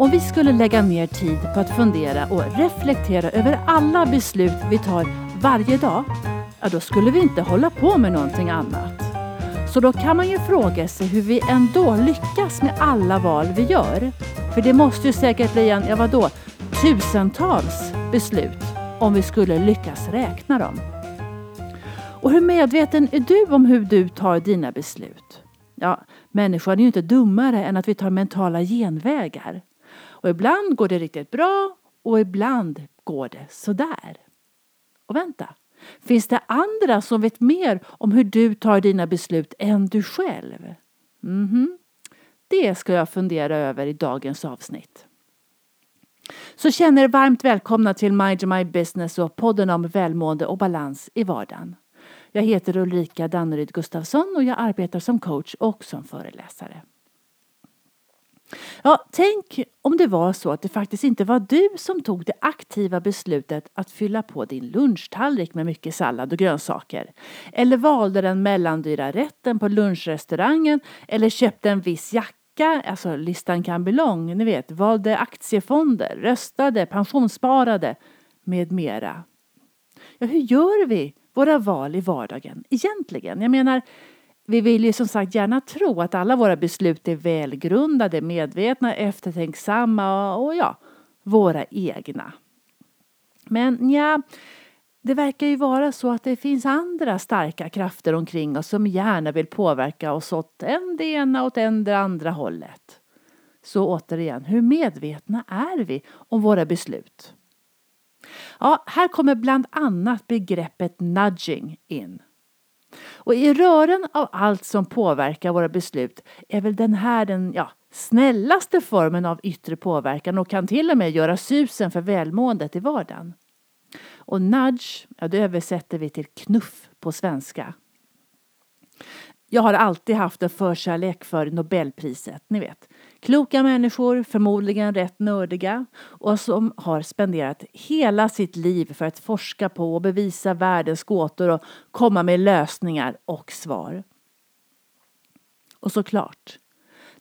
Om vi skulle lägga mer tid på att fundera och reflektera över alla beslut vi tar varje dag, ja då skulle vi inte hålla på med någonting annat. Så då kan man ju fråga sig hur vi ändå lyckas med alla val vi gör. För det måste ju säkert bli en, ja vadå, tusentals beslut om vi skulle lyckas räkna dem. Och hur medveten är du om hur du tar dina beslut? Ja, människan är ju inte dummare än att vi tar mentala genvägar. Och ibland går det riktigt bra och ibland går det sådär. Och vänta, finns det andra som vet mer om hur du tar dina beslut än du själv? Mhm, det ska jag fundera över i dagens avsnitt. Så känner er varmt välkomna till Mind My Business och podden om välmående och balans i vardagen. Jag heter Ulrika Danneryd Gustafsson och jag arbetar som coach och som föreläsare. Ja, tänk om det var så att det faktiskt inte var du som tog det aktiva beslutet att fylla på din lunchtallrik med mycket sallad och grönsaker. Eller valde den mellandyra rätten på lunchrestaurangen eller köpte en viss jacka, alltså listan kan bli lång, ni vet, valde aktiefonder, röstade, pensionssparade med mera. Ja, hur gör vi våra val i vardagen egentligen? Jag menar, vi vill ju som sagt gärna tro att alla våra beslut är välgrundade, medvetna, eftertänksamma och ja, våra egna. Men ja, det verkar ju vara så att det finns andra starka krafter omkring oss som gärna vill påverka oss åt en det ena och en det andra hållet. Så återigen, hur medvetna är vi om våra beslut? Ja, här kommer bland annat begreppet nudging in. Och i rören av allt som påverkar våra beslut är väl den här den ja, snällaste formen av yttre påverkan och kan till och med göra susen för välmåendet i vardagen. Och nudge, ja det översätter vi till knuff på svenska. Jag har alltid haft en förkärlek för Nobelpriset, ni vet. Kloka människor, förmodligen rätt nördiga och som har spenderat hela sitt liv för att forska på och bevisa världens gåtor och komma med lösningar och svar. Och såklart,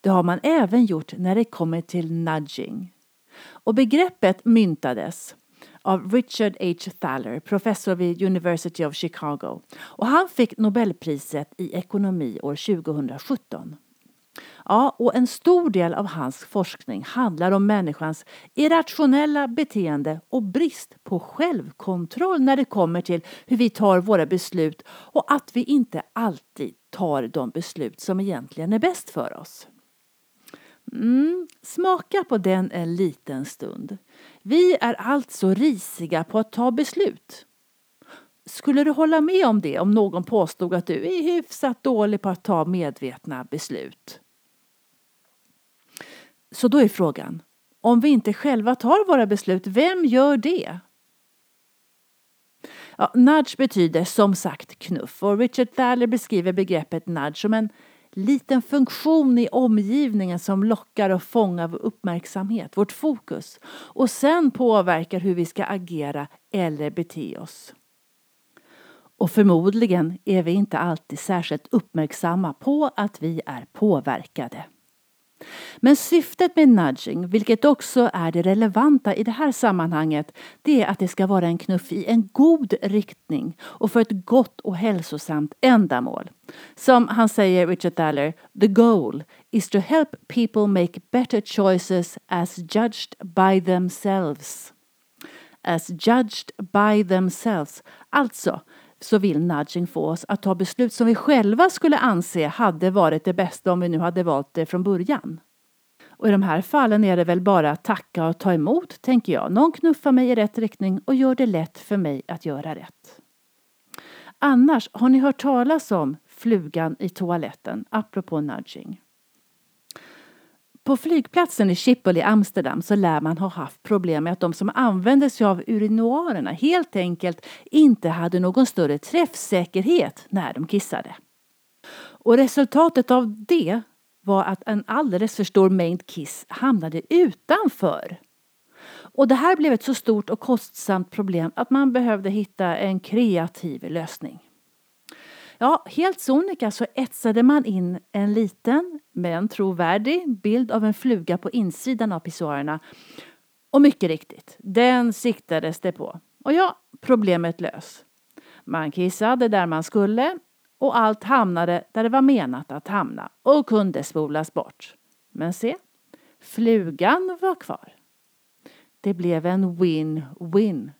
det har man även gjort när det kommer till nudging. Och begreppet myntades av Richard H. Thaler, professor vid University of Chicago. Och han fick Nobelpriset i ekonomi år 2017. Ja, och en stor del av hans forskning handlar om människans irrationella beteende och brist på självkontroll när det kommer till hur vi tar våra beslut och att vi inte alltid tar de beslut som egentligen är bäst för oss. Mm, smaka på den en liten stund. Vi är alltså risiga på att ta beslut. Skulle du hålla med om det om någon påstod att du är hyfsat dålig på att ta medvetna beslut? Så då är frågan, om vi inte själva tar våra beslut, vem gör det? Ja, nudge betyder som sagt knuff och Richard Thaler beskriver begreppet nudge som en liten funktion i omgivningen som lockar och fångar vår uppmärksamhet, vårt fokus och sen påverkar hur vi ska agera eller bete oss. Och förmodligen är vi inte alltid särskilt uppmärksamma på att vi är påverkade. Men syftet med nudging, vilket också är det relevanta i det här sammanhanget, det är att det ska vara en knuff i en god riktning och för ett gott och hälsosamt ändamål. Som han säger, Richard Thaler, the goal is to help people make better choices as judged by themselves. As judged by themselves. Alltså, så vill nudging få oss att ta beslut som vi själva skulle anse hade varit det bästa om vi nu hade valt det från början. Och i de här fallen är det väl bara att tacka och ta emot, tänker jag. Någon knuffar mig i rätt riktning och gör det lätt för mig att göra rätt. Annars, har ni hört talas om flugan i toaletten, apropå nudging? På flygplatsen i Schiphol i Amsterdam så lär man ha haft problem med att de som använde sig av urinoarerna helt enkelt inte hade någon större träffsäkerhet när de kissade. Och resultatet av det var att en alldeles för stor mängd kiss hamnade utanför. Och det här blev ett så stort och kostsamt problem att man behövde hitta en kreativ lösning. Ja, helt sonika så etsade man in en liten men trovärdig bild av en fluga på insidan av pissoarerna. Och mycket riktigt, den siktades det på. Och ja, problemet lös. Man kissade där man skulle och allt hamnade där det var menat att hamna och kunde spolas bort. Men se, flugan var kvar. Det blev en win-win.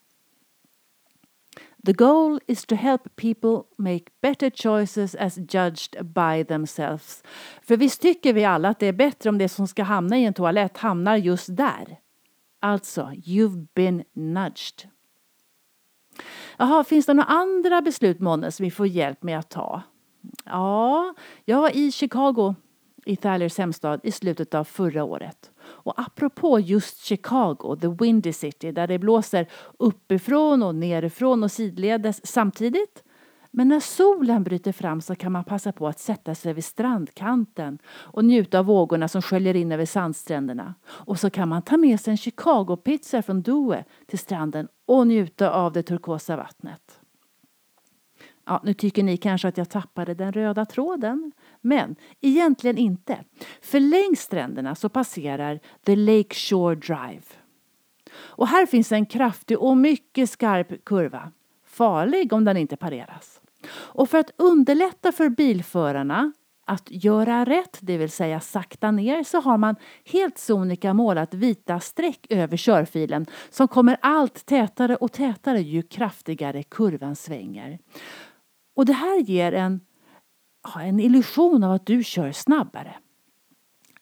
The goal is to help people make better choices as judged by themselves. För visst tycker vi alla att det är bättre om det som ska hamna i en toalett hamnar just där. Alltså, you've been nudged. Jaha, finns det några andra beslut månne som vi får hjälp med att ta? Ja, jag var i Chicago i Thalers hemstad i slutet av förra året. Och apropå just Chicago, the windy city, där det blåser uppifrån och nerifrån och sidledes samtidigt. Men när solen bryter fram så kan man passa på att sätta sig vid strandkanten och njuta av vågorna som sköljer in över sandstränderna. Och så kan man ta med sig en Chicago-pizza från Due till stranden och njuta av det turkosa vattnet. Ja, nu tycker ni kanske att jag tappade den röda tråden. Men egentligen inte. För längs stränderna så passerar The Lake Shore Drive. Och här finns en kraftig och mycket skarp kurva. Farlig om den inte pareras. Och för att underlätta för bilförarna att göra rätt, det vill säga sakta ner, så har man helt sonika målat vita streck över körfilen som kommer allt tätare och tätare ju kraftigare kurvan svänger. Och det här ger en, en illusion av att du kör snabbare.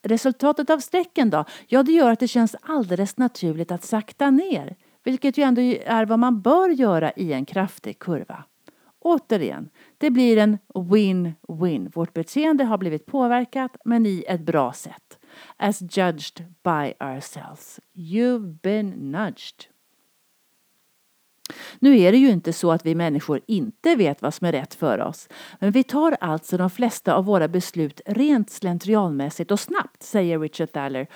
Resultatet av strecken då? Ja, det gör att det känns alldeles naturligt att sakta ner, vilket ju ändå är vad man bör göra i en kraftig kurva. Återigen, det blir en win-win. Vårt beteende har blivit påverkat, men i ett bra sätt. As judged by ourselves. You've been nudged. Nu är det ju inte så att vi människor inte vet vad som är rätt för oss. Men vi tar alltså de flesta av våra beslut rent slentrianmässigt och snabbt, säger Richard Thaler.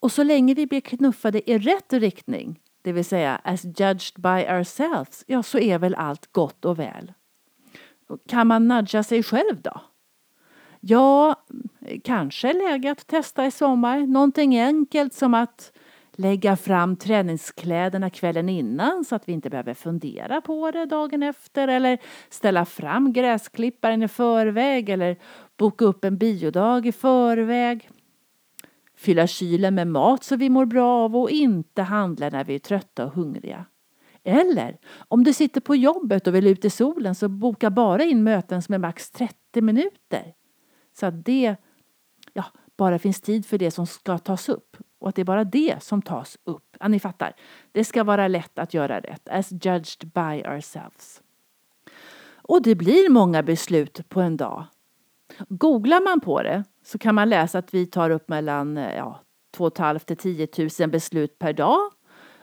Och så länge vi blir knuffade i rätt riktning, det vill säga as judged by ourselves, ja så är väl allt gott och väl. Kan man nudga sig själv då? Ja, kanske läge att testa i sommar. Någonting enkelt som att lägga fram träningskläderna kvällen innan så att vi inte behöver fundera på det dagen efter eller ställa fram gräsklipparen i förväg eller boka upp en biodag i förväg. Fylla kylen med mat så vi mår bra av och inte handla när vi är trötta och hungriga. Eller om du sitter på jobbet och vill ut i solen så boka bara in möten som är max 30 minuter. Så att det ja, bara finns tid för det som ska tas upp och att det är bara det som tas upp. Ja, ni fattar. Det ska vara lätt att göra rätt. As judged by ourselves. Och det blir många beslut på en dag. Googlar man på det så kan man läsa att vi tar upp mellan eh, ja, 2 500 till 10 000 beslut per dag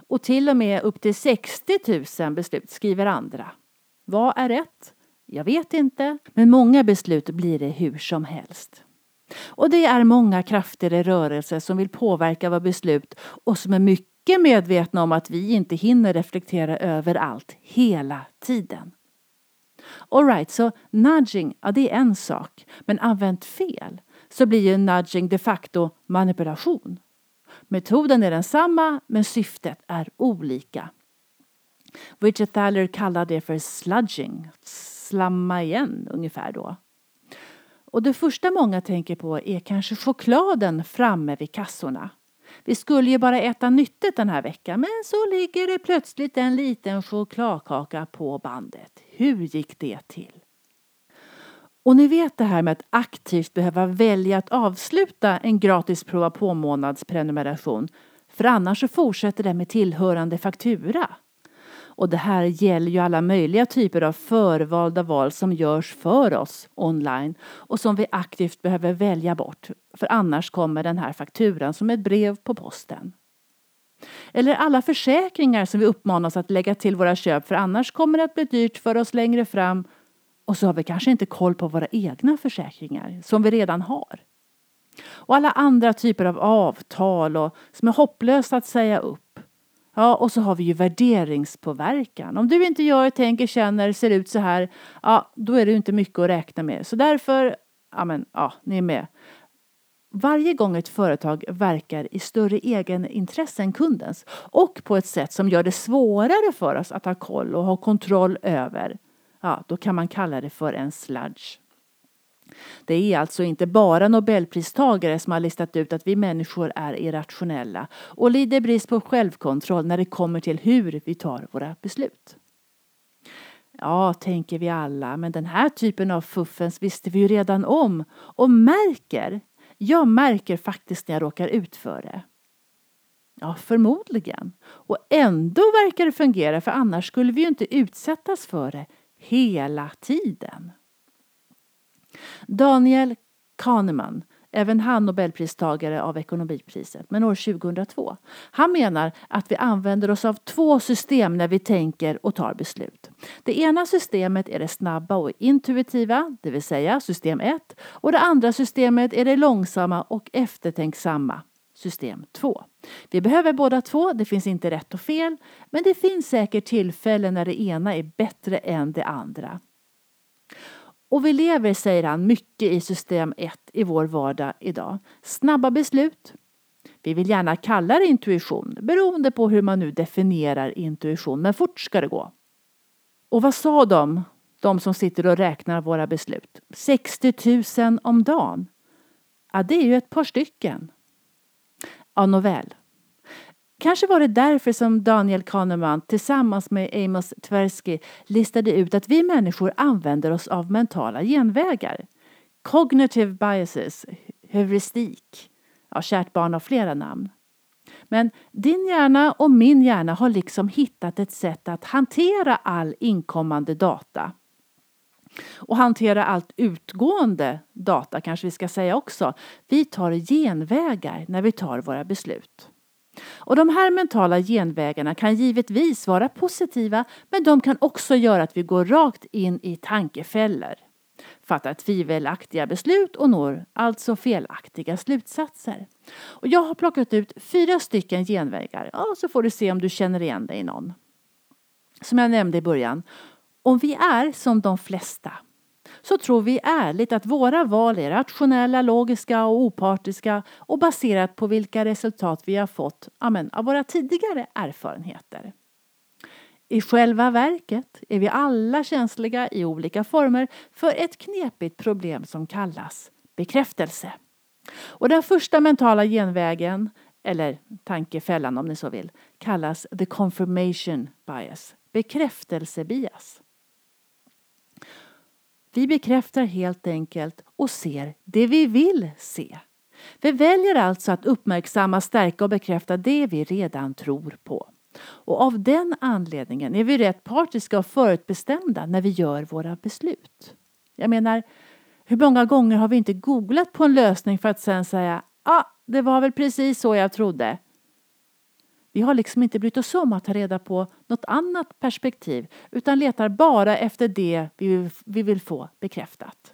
och till och med upp till 60 000 beslut skriver andra. Vad är rätt? Jag vet inte, men många beslut blir det hur som helst. Och det är många krafter i rörelse som vill påverka våra beslut och som är mycket medvetna om att vi inte hinner reflektera över allt hela tiden. Alright, så nudging, ja det är en sak. Men använt fel så blir ju nudging de facto manipulation. Metoden är densamma men syftet är olika. Richard Thaler kallar det för sludging, slamma igen ungefär då. Och det första många tänker på är kanske chokladen framme vid kassorna. Vi skulle ju bara äta nyttigt den här veckan men så ligger det plötsligt en liten chokladkaka på bandet. Hur gick det till? Och ni vet det här med att aktivt behöva välja att avsluta en gratis prova på månadsprenumeration för annars så fortsätter det med tillhörande faktura. Och det här gäller ju alla möjliga typer av förvalda val som görs för oss online och som vi aktivt behöver välja bort. För annars kommer den här fakturan som ett brev på posten. Eller alla försäkringar som vi uppmanas att lägga till våra köp för annars kommer det att bli dyrt för oss längre fram. Och så har vi kanske inte koll på våra egna försäkringar som vi redan har. Och alla andra typer av avtal och, som är hopplösa att säga upp Ja, och så har vi ju värderingspåverkan. Om du inte gör, tänker, känner, ser ut så här, ja, då är det inte mycket att räkna med. Så därför, ja men, ja, ni är med. Varje gång ett företag verkar i större egenintresse än kundens och på ett sätt som gör det svårare för oss att ha koll och ha kontroll över, ja, då kan man kalla det för en sludge. Det är alltså inte bara nobelpristagare som har listat ut att vi människor är irrationella och lider brist på självkontroll när det kommer till hur vi tar våra beslut. Ja, tänker vi alla, men den här typen av fuffens visste vi ju redan om och märker. Jag märker faktiskt när jag råkar ut för det. Ja, förmodligen. Och ändå verkar det fungera för annars skulle vi ju inte utsättas för det hela tiden. Daniel Kahneman, även han nobelpristagare av ekonomipriset, men år 2002. Han menar att vi använder oss av två system när vi tänker och tar beslut. Det ena systemet är det snabba och intuitiva, det vill säga system 1 och det andra systemet är det långsamma och eftertänksamma, system 2. Vi behöver båda två, det finns inte rätt och fel, men det finns säkert tillfällen när det ena är bättre än det andra. Och vi lever, säger han, mycket i system 1 i vår vardag idag. Snabba beslut. Vi vill gärna kalla det intuition, beroende på hur man nu definierar intuition, men fort ska det gå. Och vad sa de, de som sitter och räknar våra beslut? 60 000 om dagen. Ja, det är ju ett par stycken. Ja, nåväl. Kanske var det därför som Daniel Kahneman tillsammans med Amos Tversky listade ut att vi människor använder oss av mentala genvägar. Cognitive biases, heuristik. Ja, kärt barn har flera namn. Men din hjärna och min hjärna har liksom hittat ett sätt att hantera all inkommande data. Och hantera allt utgående data kanske vi ska säga också. Vi tar genvägar när vi tar våra beslut. Och de här mentala genvägarna kan givetvis vara positiva men de kan också göra att vi går rakt in i tankefällor. Fattar tvivelaktiga beslut och når alltså felaktiga slutsatser. Och jag har plockat ut fyra stycken genvägar. Ja, så får du se om du känner igen dig i någon. Som jag nämnde i början. Om vi är som de flesta så tror vi ärligt att våra val är rationella, logiska och opartiska och baserat på vilka resultat vi har fått amen, av våra tidigare erfarenheter. I själva verket är vi alla känsliga i olika former för ett knepigt problem som kallas bekräftelse. Och den första mentala genvägen, eller tankefällan om ni så vill, kallas the confirmation bias, bekräftelsebias. Vi bekräftar helt enkelt och ser det vi vill se. Vi väljer alltså att uppmärksamma, stärka och bekräfta det vi redan tror på. Och av den anledningen är vi rätt partiska och förutbestämda när vi gör våra beslut. Jag menar, hur många gånger har vi inte googlat på en lösning för att sen säga ah, det var väl precis så jag trodde. Vi har liksom inte brytt oss om att ta reda på något annat perspektiv utan letar bara efter det vi vill få bekräftat.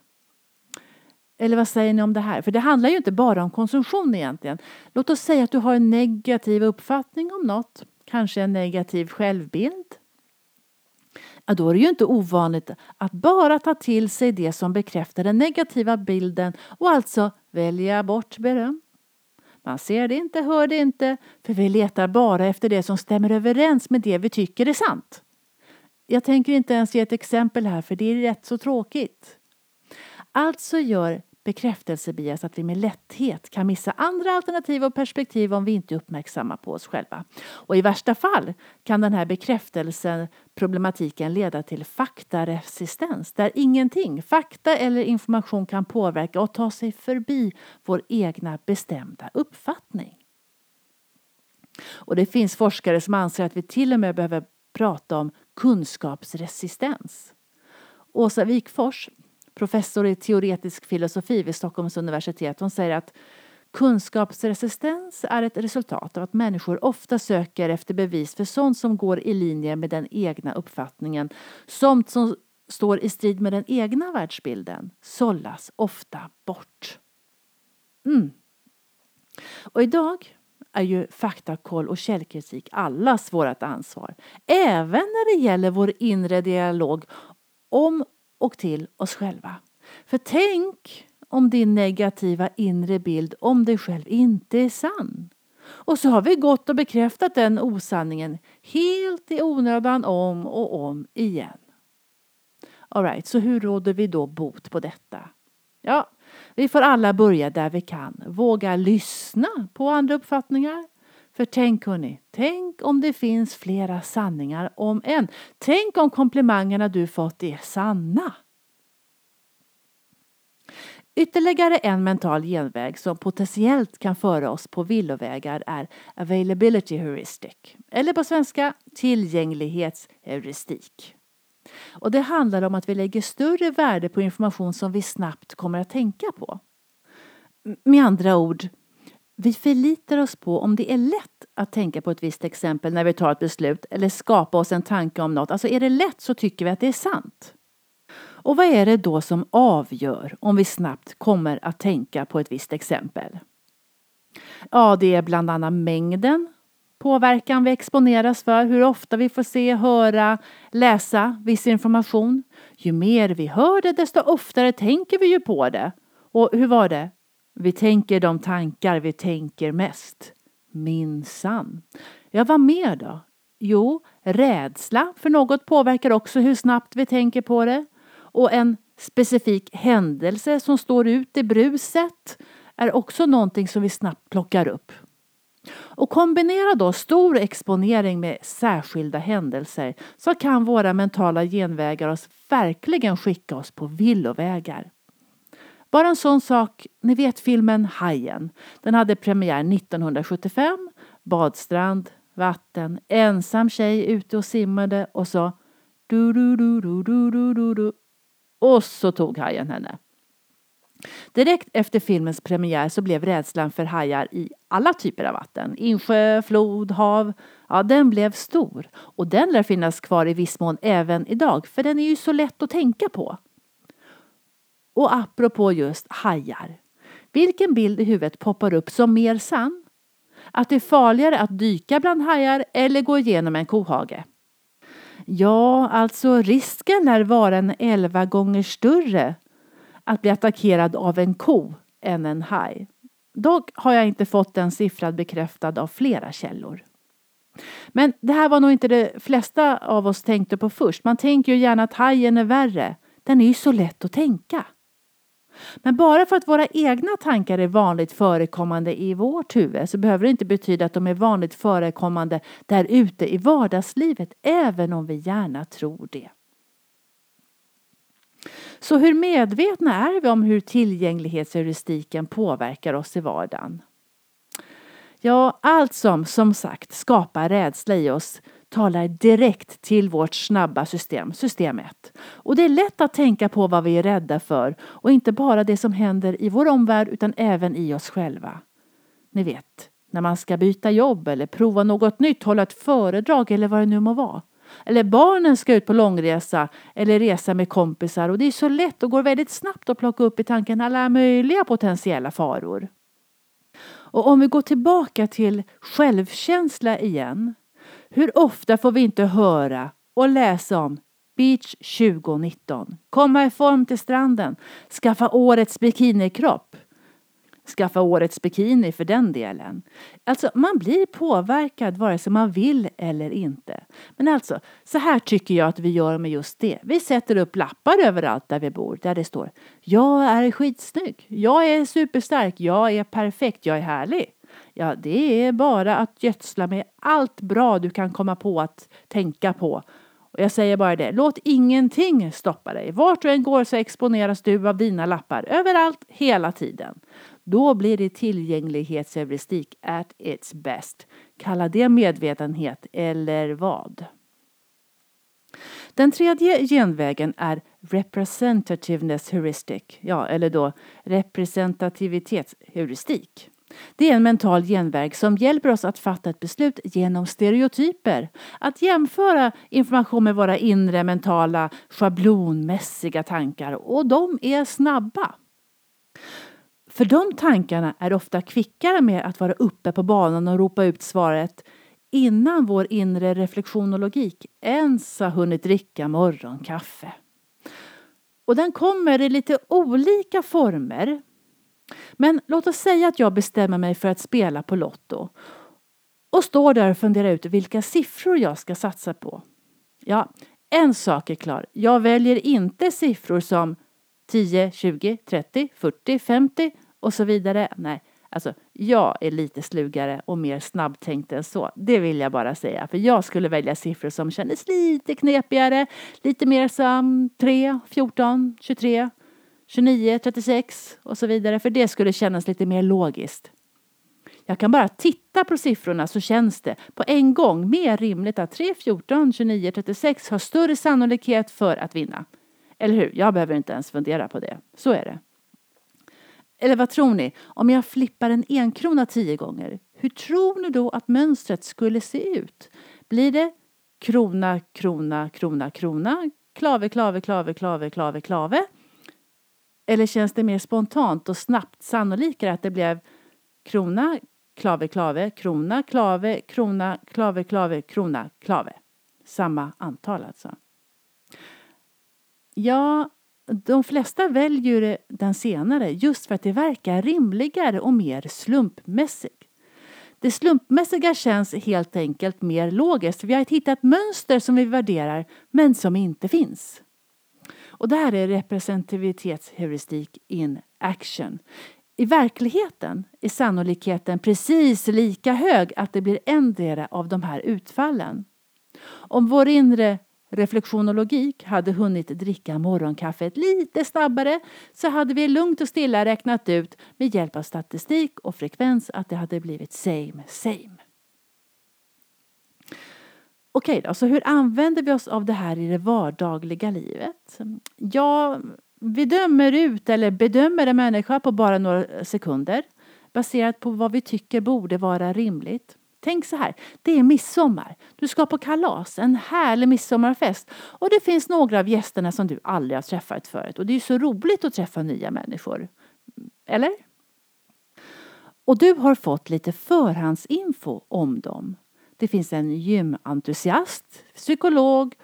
Eller vad säger ni om det här? För det handlar ju inte bara om konsumtion egentligen. Låt oss säga att du har en negativ uppfattning om något, kanske en negativ självbild. Ja, då är det ju inte ovanligt att bara ta till sig det som bekräftar den negativa bilden och alltså välja bort beröm. Man ser det inte, hör det inte, för vi letar bara efter det som stämmer överens med det vi tycker är sant. Jag tänker inte ens ge ett exempel här, för det är rätt så tråkigt. Alltså gör bekräftelsebias att vi med lätthet kan missa andra alternativ och perspektiv om vi inte är uppmärksamma på oss själva. Och i värsta fall kan den här bekräftelseproblematiken leda till faktaresistens där ingenting, fakta eller information kan påverka och ta sig förbi vår egna bestämda uppfattning. Och det finns forskare som anser att vi till och med behöver prata om kunskapsresistens. Åsa Wikfors professor i teoretisk filosofi vid Stockholms universitet. Hon säger att kunskapsresistens är ett resultat av att människor ofta söker efter bevis för sånt som går i linje med den egna uppfattningen. Sånt som står i strid med den egna världsbilden sållas ofta bort. Mm. Och idag är ju faktakoll och källkritik allas vårt ansvar. Även när det gäller vår inre dialog om och till oss själva. För tänk om din negativa inre bild om dig själv inte är sann. Och så har vi gått och bekräftat den osanningen helt i onödan om och om igen. Alright, så hur råder vi då bot på detta? Ja, vi får alla börja där vi kan. Våga lyssna på andra uppfattningar. För tänk hörni, tänk om det finns flera sanningar om en. Tänk om komplimangerna du fått är sanna. Ytterligare en mental genväg som potentiellt kan föra oss på villovägar är availability heuristic, eller på svenska tillgänglighetsheuristik. Och det handlar om att vi lägger större värde på information som vi snabbt kommer att tänka på. Med andra ord, vi förlitar oss på om det är lätt att tänka på ett visst exempel när vi tar ett beslut eller skapa oss en tanke om något. Alltså är det lätt så tycker vi att det är sant. Och vad är det då som avgör om vi snabbt kommer att tänka på ett visst exempel? Ja, det är bland annat mängden påverkan vi exponeras för, hur ofta vi får se, höra, läsa viss information. Ju mer vi hör det, desto oftare tänker vi ju på det. Och hur var det? Vi tänker de tankar vi tänker mest. Minsann. Ja, vad mer då? Jo, rädsla för något påverkar också hur snabbt vi tänker på det. Och en specifik händelse som står ut i bruset är också någonting som vi snabbt plockar upp. Och kombinera då stor exponering med särskilda händelser så kan våra mentala genvägar oss verkligen skicka oss på villovägar. Bara en sån sak, ni vet filmen Hajen. Den hade premiär 1975. Badstrand, vatten, ensam tjej ute och simmade och så du du du du du du du du och så tog hajen henne. Direkt efter filmens premiär så blev rädslan för hajar i alla typer av vatten, insjö, flod, hav, ja den blev stor. Och den lär finnas kvar i viss mån även idag, för den är ju så lätt att tänka på. Och apropå just hajar. Vilken bild i huvudet poppar upp som mer sann? Att det är farligare att dyka bland hajar eller gå igenom en kohage? Ja, alltså risken lär vara en elva gånger större att bli attackerad av en ko än en haj. Dock har jag inte fått den siffran bekräftad av flera källor. Men det här var nog inte det flesta av oss tänkte på först. Man tänker ju gärna att hajen är värre. Den är ju så lätt att tänka. Men bara för att våra egna tankar är vanligt förekommande i vårt huvud så behöver det inte betyda att de är vanligt förekommande där ute i vardagslivet, även om vi gärna tror det. Så hur medvetna är vi om hur tillgänglighetsheuristiken påverkar oss i vardagen? Ja, allt som som sagt skapar rädsla i oss talar direkt till vårt snabba system, system 1. Och det är lätt att tänka på vad vi är rädda för och inte bara det som händer i vår omvärld utan även i oss själva. Ni vet, när man ska byta jobb eller prova något nytt, hålla ett föredrag eller vad det nu må vara. Eller barnen ska ut på långresa eller resa med kompisar och det är så lätt och går väldigt snabbt att plocka upp i tanken alla möjliga potentiella faror. Och om vi går tillbaka till självkänsla igen hur ofta får vi inte höra och läsa om Beach 2019, komma i form till stranden, skaffa årets bikinikropp, skaffa årets bikini för den delen. Alltså man blir påverkad vare sig man vill eller inte. Men alltså, så här tycker jag att vi gör med just det. Vi sätter upp lappar överallt där vi bor där det står Jag är skitsnygg, jag är superstark, jag är perfekt, jag är härlig. Ja, det är bara att gödsla med allt bra du kan komma på att tänka på. Och jag säger bara det, låt ingenting stoppa dig. Vart du än går så exponeras du av dina lappar överallt, hela tiden. Då blir det tillgänglighetsheuristik at its best. Kalla det medvetenhet eller vad? Den tredje genvägen är representativeness heuristic, ja, eller då representativitetsheuristik. Det är en mental genväg som hjälper oss att fatta ett beslut genom stereotyper. Att jämföra information med våra inre mentala schablonmässiga tankar och de är snabba. För de tankarna är ofta kvickare med att vara uppe på banan och ropa ut svaret innan vår inre reflektion och logik ens har hunnit dricka morgonkaffe. Och den kommer i lite olika former. Men låt oss säga att jag bestämmer mig för att spela på Lotto och står där och funderar ut vilka siffror jag ska satsa på. Ja, en sak är klar. Jag väljer inte siffror som 10, 20, 30, 40, 50 och så vidare. Nej, alltså jag är lite slugare och mer snabbtänkt än så. Det vill jag bara säga. För jag skulle välja siffror som kändes lite knepigare. Lite mer som 3, 14, 23, 29, 36 och så vidare. För det skulle kännas lite mer logiskt. Jag kan bara titta på siffrorna så känns det på en gång mer rimligt att 3, 14, 29, 36 har större sannolikhet för att vinna. Eller hur? Jag behöver inte ens fundera på det. Så är det. Eller vad tror ni? Om jag flippar en enkrona tio gånger, hur tror ni då att mönstret skulle se ut? Blir det krona, krona, krona, krona, klave, klave, klave, klave, klave, klave? Eller känns det mer spontant och snabbt sannolikare att det blev krona, klave, klave, krona, klave, krona, klave, klave, krona, klave? Samma antal alltså. Ja, de flesta väljer den senare just för att det verkar rimligare och mer slumpmässigt. Det slumpmässiga känns helt enkelt mer logiskt. Vi har hittat mönster som vi värderar men som inte finns. Och det här är representativitetsheuristik in action. I verkligheten är sannolikheten precis lika hög att det blir endera av de här utfallen. Om vår inre reflektion och logik hade hunnit dricka morgonkaffet lite snabbare så hade vi lugnt och stilla räknat ut med hjälp av statistik och frekvens att det hade blivit same same. Okej då, så hur använder vi oss av det här i det vardagliga livet? Ja, vi dömer ut eller bedömer en människa på bara några sekunder baserat på vad vi tycker borde vara rimligt. Tänk så här, det är midsommar. Du ska på kalas, en härlig midsommarfest. Och det finns några av gästerna som du aldrig har träffat förut. Och det är ju så roligt att träffa nya människor. Eller? Och du har fått lite förhandsinfo om dem. Det finns en gymentusiast, psykolog,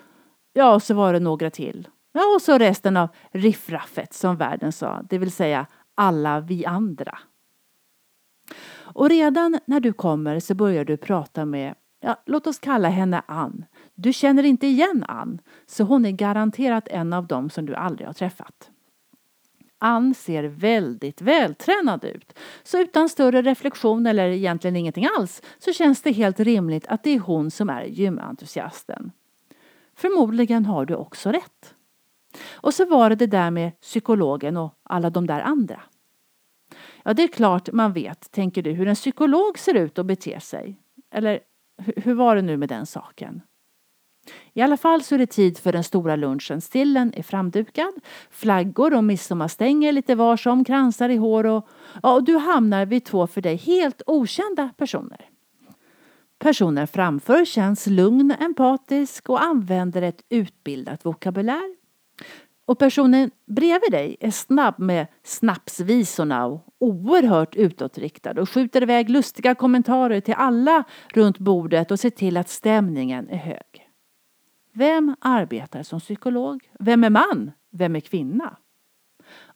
ja och så var det några till. Ja och så resten av riffraffet som världen sa, det vill säga alla vi andra. Och redan när du kommer så börjar du prata med, ja, låt oss kalla henne Ann. Du känner inte igen Ann, så hon är garanterat en av dem som du aldrig har träffat. Ann ser väldigt vältränad ut. Så utan större reflektion eller egentligen ingenting alls så känns det helt rimligt att det är hon som är gymentusiasten. Förmodligen har du också rätt. Och så var det det där med psykologen och alla de där andra. Ja, det är klart man vet, tänker du, hur en psykolog ser ut och beter sig. Eller hur var det nu med den saken? I alla fall så är det tid för den stora lunchen. Stillen är framdukad, flaggor och midsommarstänger lite var som, kransar i hår och, ja, och du hamnar vid två för dig helt okända personer. Personen framför känns lugn, empatisk och använder ett utbildat vokabulär. Och personen bredvid dig är snabb med snapsvisorna och oerhört utåtriktad och skjuter iväg lustiga kommentarer till alla runt bordet och ser till att stämningen är hög. Vem arbetar som psykolog? Vem är man? Vem är kvinna?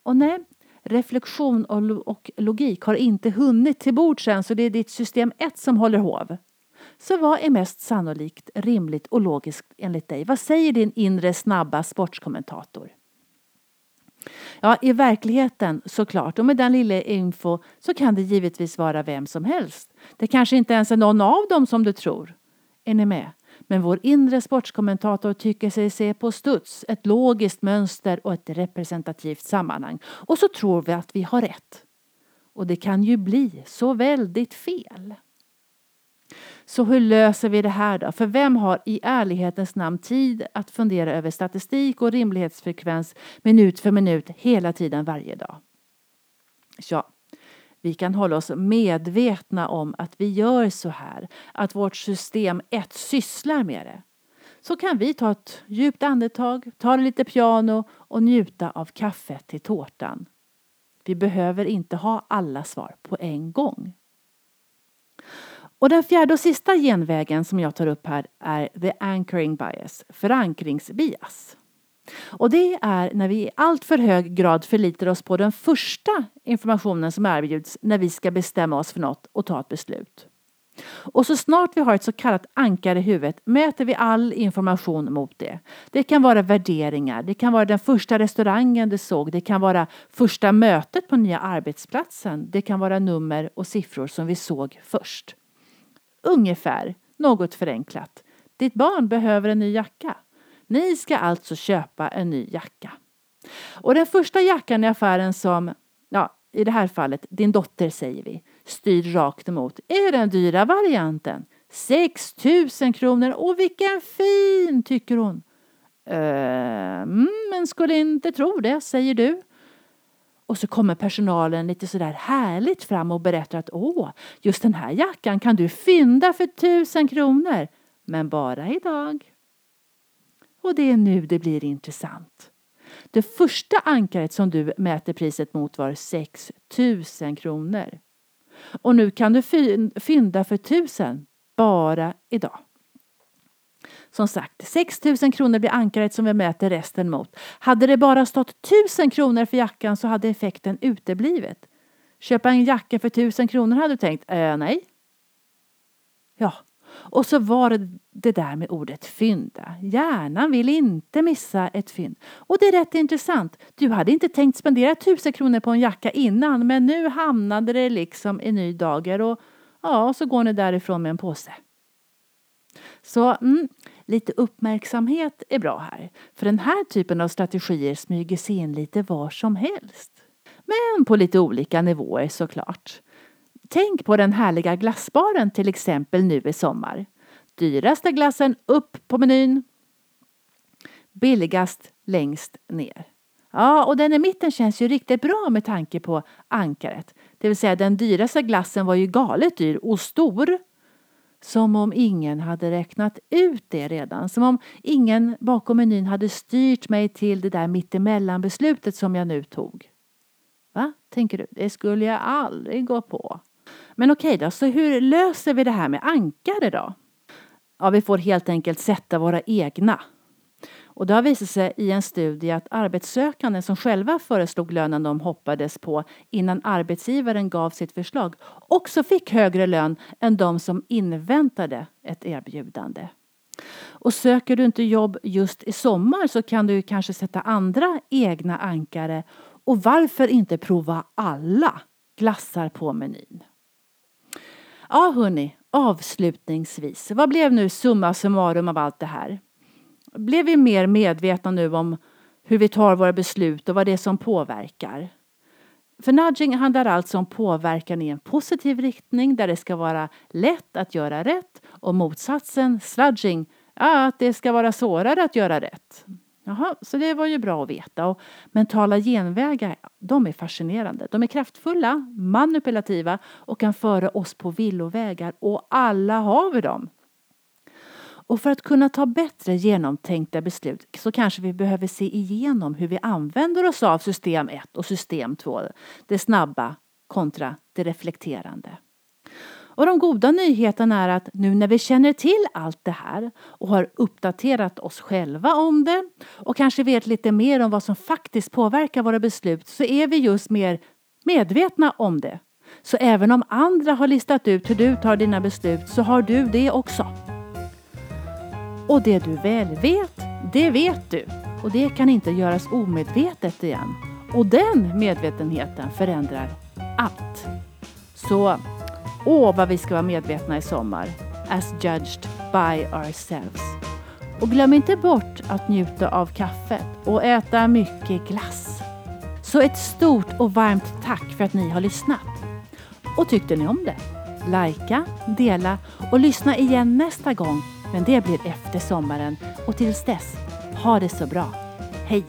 Och nej, reflektion och logik har inte hunnit till bords än så det är ditt system 1 som håller hov. Så vad är mest sannolikt, rimligt och logiskt enligt dig? Vad säger din inre snabba sportskommentator? Ja, i verkligheten såklart och med den lilla info så kan det givetvis vara vem som helst. Det kanske inte ens är någon av dem som du tror. Är ni med? Men vår inre sportskommentator tycker sig se på studs ett logiskt mönster och ett representativt sammanhang. Och så tror vi att vi har rätt. Och det kan ju bli så väldigt fel. Så hur löser vi det här då? För vem har i ärlighetens namn tid att fundera över statistik och rimlighetsfrekvens minut för minut hela tiden varje dag? Ja, vi kan hålla oss medvetna om att vi gör så här, att vårt system 1 sysslar med det. Så kan vi ta ett djupt andetag, ta lite piano och njuta av kaffet till tårtan. Vi behöver inte ha alla svar på en gång. Och den fjärde och sista genvägen som jag tar upp här är the anchoring bias, förankringsbias. Och det är när vi i allt för hög grad förlitar oss på den första informationen som erbjuds när vi ska bestämma oss för något och ta ett beslut. Och så snart vi har ett så kallat ankare i huvudet mäter vi all information mot det. Det kan vara värderingar, det kan vara den första restaurangen du såg, det kan vara första mötet på nya arbetsplatsen, det kan vara nummer och siffror som vi såg först. Ungefär, något förenklat. Ditt barn behöver en ny jacka. Ni ska alltså köpa en ny jacka. Och den första jackan i affären som, ja, i det här fallet, din dotter säger vi, styr rakt emot är den dyra varianten. 6 000 kronor och vilken fin tycker hon. Ehm, men skulle inte tro det, säger du. Och så kommer personalen lite sådär härligt fram och berättar att åh, just den här jackan kan du fynda för tusen kronor. Men bara idag. Och det är nu det blir intressant. Det första ankaret som du mäter priset mot var 6 000 kronor. Och nu kan du fynda för 1000 bara idag. Som sagt, 6 000 kronor blir ankaret som vi mäter resten mot. Hade det bara stått 1000 kronor för jackan så hade effekten uteblivit. Köpa en jacka för 1000 kronor hade du tänkt, äh, nej. Ja, och så var det det där med ordet fynda. Hjärnan vill inte missa ett fynd. Och det är rätt intressant. Du hade inte tänkt spendera tusen kronor på en jacka innan men nu hamnade det liksom i ny dager och ja, så går ni därifrån med en påse. Så mm, lite uppmärksamhet är bra här. För den här typen av strategier smyger sig in lite var som helst. Men på lite olika nivåer såklart. Tänk på den härliga glassbaren till exempel nu i sommar. Dyraste glassen upp på menyn. Billigast längst ner. Ja, och den i mitten känns ju riktigt bra med tanke på ankaret. Det vill säga den dyraste glassen var ju galet dyr och stor. Som om ingen hade räknat ut det redan. Som om ingen bakom menyn hade styrt mig till det där mittemellan beslutet som jag nu tog. Va, tänker du? Det skulle jag aldrig gå på. Men okej då, så hur löser vi det här med ankare då? Ja, vi får helt enkelt sätta våra egna. Och det har visat sig i en studie att arbetssökande som själva föreslog lönen de hoppades på innan arbetsgivaren gav sitt förslag också fick högre lön än de som inväntade ett erbjudande. Och söker du inte jobb just i sommar så kan du kanske sätta andra egna ankare och varför inte prova alla glassar på menyn? Ja, hörni, avslutningsvis. Vad blev nu summa summarum av allt det här? Blev vi mer medvetna nu om hur vi tar våra beslut och vad det är som påverkar? För nudging handlar alltså om påverkan i en positiv riktning där det ska vara lätt att göra rätt och motsatsen, sludging, ja, att det ska vara svårare att göra rätt. Jaha, så det var ju bra att veta. Och mentala genvägar, de är fascinerande. De är kraftfulla, manipulativa och kan föra oss på villovägar och alla har vi dem. Och för att kunna ta bättre genomtänkta beslut så kanske vi behöver se igenom hur vi använder oss av system 1 och system 2. Det snabba kontra det reflekterande. Och de goda nyheterna är att nu när vi känner till allt det här och har uppdaterat oss själva om det och kanske vet lite mer om vad som faktiskt påverkar våra beslut så är vi just mer medvetna om det. Så även om andra har listat ut hur du tar dina beslut så har du det också. Och det du väl vet, det vet du. Och det kan inte göras omedvetet igen. Och den medvetenheten förändrar allt. Så Åh, vad vi ska vara medvetna i sommar. As judged by ourselves. Och glöm inte bort att njuta av kaffet och äta mycket glass. Så ett stort och varmt tack för att ni har lyssnat. Och tyckte ni om det? Lajka, dela och lyssna igen nästa gång. Men det blir efter sommaren och tills dess, ha det så bra. Hej!